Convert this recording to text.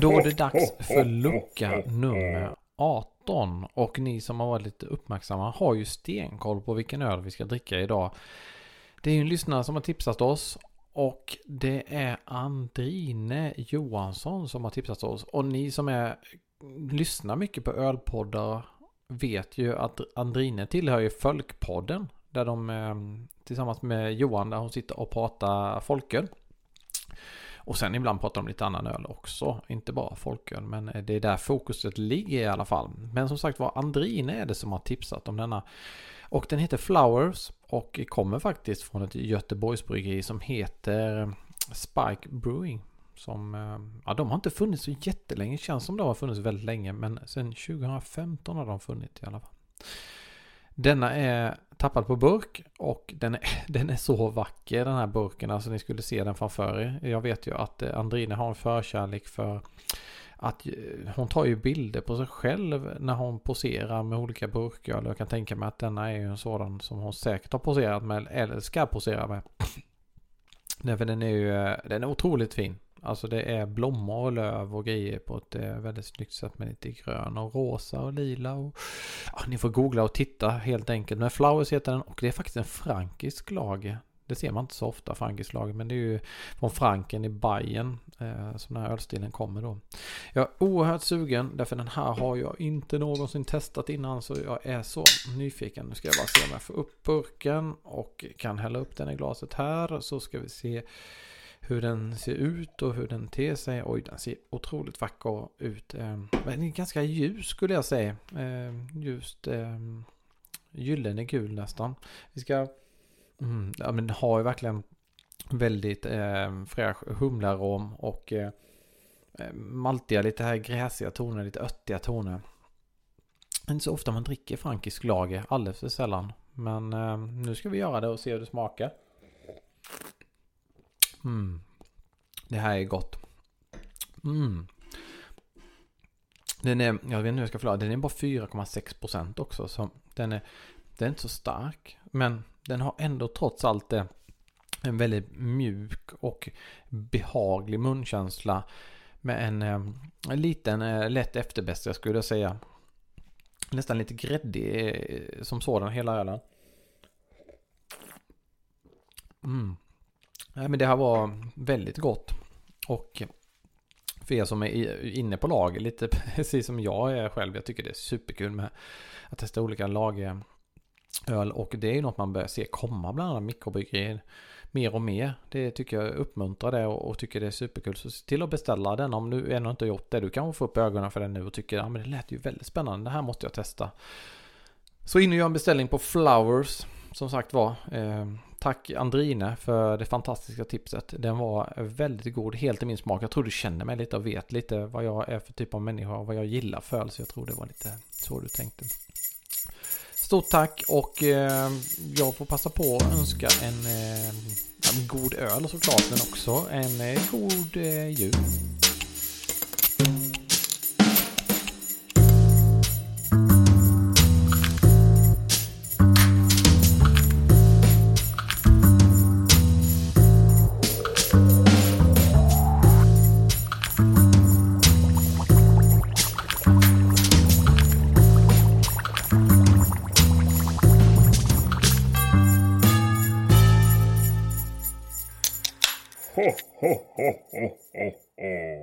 Då är det dags för lucka nummer 18. Och ni som har varit lite uppmärksamma har ju stenkoll på vilken öl vi ska dricka idag. Det är ju en lyssnare som har tipsat oss. Och det är Andrine Johansson som har tipsat oss. Och ni som är, lyssnar mycket på ölpoddar vet ju att Andrine tillhör ju Folkpodden. Där de eh, tillsammans med Johan där hon sitter och pratar folköl. Och sen ibland pratar de lite annan öl också. Inte bara folköl. Men det är där fokuset ligger i alla fall. Men som sagt var Andrine är det som har tipsat om denna. Och den heter Flowers. Och kommer faktiskt från ett Göteborgsbryggeri som heter Spike Brewing. Som, eh, ja de har inte funnits så jättelänge. Känns som de har funnits väldigt länge. Men sen 2015 har de funnits i alla fall. Denna är tappad på burk och den är, den är så vacker den här burken. Alltså ni skulle se den framför er. Jag vet ju att eh, Andrine har en förkärlek för att hon tar ju bilder på sig själv när hon poserar med olika burkar. Jag kan tänka mig att denna är ju en sådan som hon säkert har poserat med eller ska posera med. Därför den är ju eh, den är otroligt fin. Alltså det är blommor och löv och grejer på ett eh, väldigt snyggt sätt med lite grön och rosa och lila. Och, ja, ni får googla och titta helt enkelt. Men Flowers heter den och det är faktiskt en frankisk lager. Det ser man inte så ofta, frankisk lager, men det är ju från Franken i Bayern eh, som den här ölstilen kommer då. Jag är oerhört sugen, därför den här har jag inte någonsin testat innan, så jag är så nyfiken. Nu ska jag bara se om jag får upp burken och kan hälla upp den i glaset här, så ska vi se hur den ser ut och hur den ter sig. Oj, den ser otroligt vacker ut. Ehm, men den är ganska ljus skulle jag säga. Ehm, just ehm, gyllene gul nästan. Vi ska... Mm, ja, men den har ju verkligen väldigt eh, fräsch humlarom och eh, maltiga, lite här gräsiga toner, lite öttiga toner. Inte så ofta man dricker frankisk lager, alldeles för sällan. Men eh, nu ska vi göra det och se hur det smakar. Mm. Det här är gott. Mm. Den är, jag vet inte hur jag ska förklara, den är bara 4,6% också. Så den är, den är inte så stark. Men den har ändå trots allt det en väldigt mjuk och behaglig munkänsla. Med en, eh, en liten eh, lätt efterbäst jag skulle säga. Nästan lite gräddig som sådan hela ölen. Mm. Nej, men det här var väldigt gott. Och för er som är inne på lager, lite precis som jag är själv, jag tycker det är superkul med att testa olika lageröl. Och det är ju något man börjar se komma bland annat mikrobryggerier mer och mer. Det tycker jag uppmuntrar det och, och, tycker det är superkul. Så se till att beställa den om du ännu inte har gjort det. Du kan få upp ögonen för den nu och tycker att ja, det lät ju väldigt spännande. Det här måste jag testa. Så in och gör en beställning på Flowers. Som sagt var. Eh, Tack Andrine för det fantastiska tipset. Den var väldigt god, helt i min smak. Jag tror du känner mig lite och vet lite vad jag är för typ av människa och vad jag gillar för. Så jag tror det var lite så du tänkte. Stort tack och eh, jag får passa på att önska en, eh, en god öl såklart men också en eh, god eh, ho, ho, ho, ho, ho.